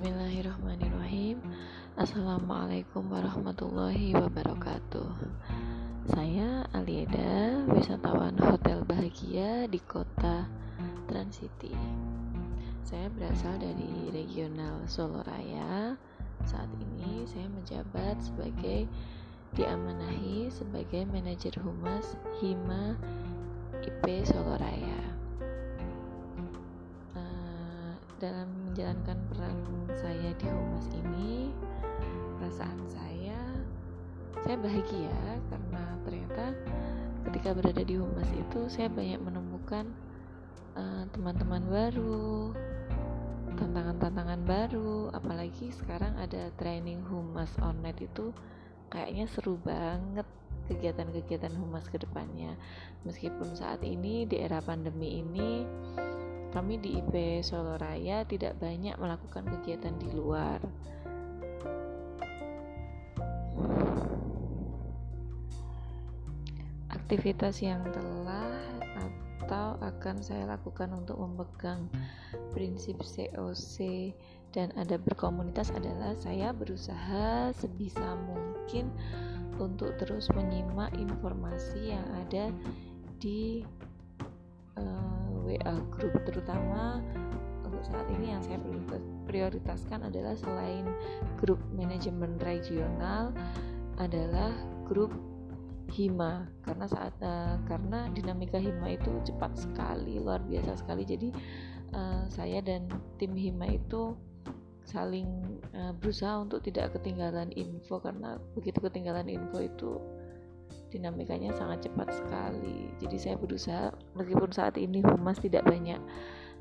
Bismillahirrahmanirrahim. Assalamualaikum warahmatullahi wabarakatuh. Saya Alieda, wisatawan Hotel Bahagia di kota Transiti Saya berasal dari regional Solo Raya. Saat ini saya menjabat sebagai diamanahi sebagai manajer humas Hima IP Solo Raya. Dalam menjalankan peran saya di humas ini perasaan saya saya bahagia karena ternyata ketika berada di humas itu saya banyak menemukan eh, teman-teman uh, baru tantangan-tantangan baru. Apalagi sekarang ada training humas online itu kayaknya seru banget kegiatan-kegiatan humas ke depannya meskipun saat ini di era pandemi ini kami di IP Solo Raya tidak banyak melakukan kegiatan di luar. Aktivitas yang telah atau akan saya lakukan untuk memegang prinsip COC dan ada berkomunitas adalah saya berusaha sebisa mungkin untuk terus menyimak informasi yang ada di uh, WA grup terutama untuk saat ini yang saya prioritaskan adalah selain grup manajemen regional adalah grup hima. Karena saat uh, karena dinamika hima itu cepat sekali luar biasa sekali. Jadi uh, saya dan tim hima itu saling uh, berusaha untuk tidak ketinggalan info karena begitu ketinggalan info itu dinamikanya sangat cepat sekali. Jadi saya berusaha meskipun saat ini humas tidak banyak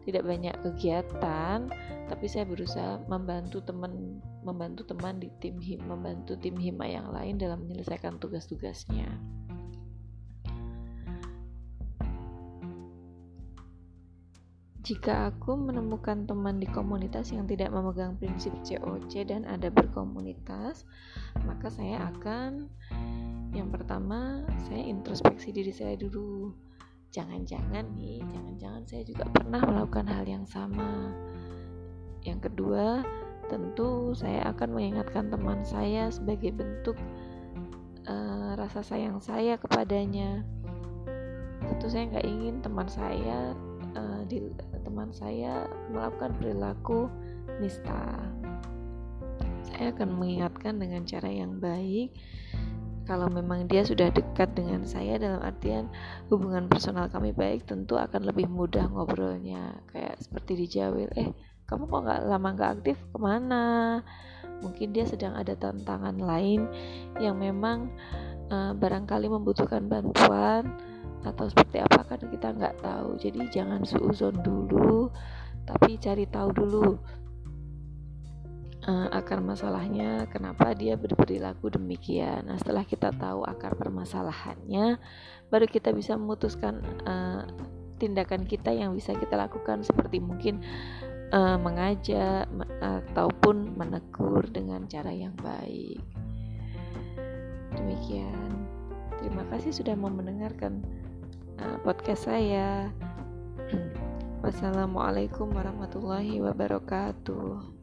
tidak banyak kegiatan tapi saya berusaha membantu teman membantu teman di tim him membantu tim hima yang lain dalam menyelesaikan tugas-tugasnya. Jika aku menemukan teman di komunitas yang tidak memegang prinsip COC dan ada berkomunitas, maka saya akan yang pertama saya introspeksi diri saya dulu. Jangan-jangan nih jangan-jangan saya juga pernah melakukan hal yang sama. Yang kedua tentu saya akan mengingatkan teman saya sebagai bentuk uh, rasa sayang saya kepadanya. Tentu saya nggak ingin teman saya uh, di, teman saya melakukan perilaku nista. Saya akan mengingatkan dengan cara yang baik kalau memang dia sudah dekat dengan saya dalam artian hubungan personal kami baik tentu akan lebih mudah ngobrolnya. Kayak seperti di Jawil eh kamu kok nggak lama nggak aktif? Ke mana? Mungkin dia sedang ada tantangan lain yang memang uh, barangkali membutuhkan bantuan atau seperti apa kan kita nggak tahu. Jadi jangan suuzon dulu tapi cari tahu dulu uh, akar masalahnya kenapa dia berperilaku demikian. Nah, setelah kita tahu akar permasalahannya, baru kita bisa memutuskan uh, tindakan kita yang bisa kita lakukan seperti mungkin uh, mengajak ataupun menegur dengan cara yang baik. Demikian. Terima kasih sudah mau mendengarkan uh, podcast saya. Wassalamualaikum warahmatullahi wabarakatuh.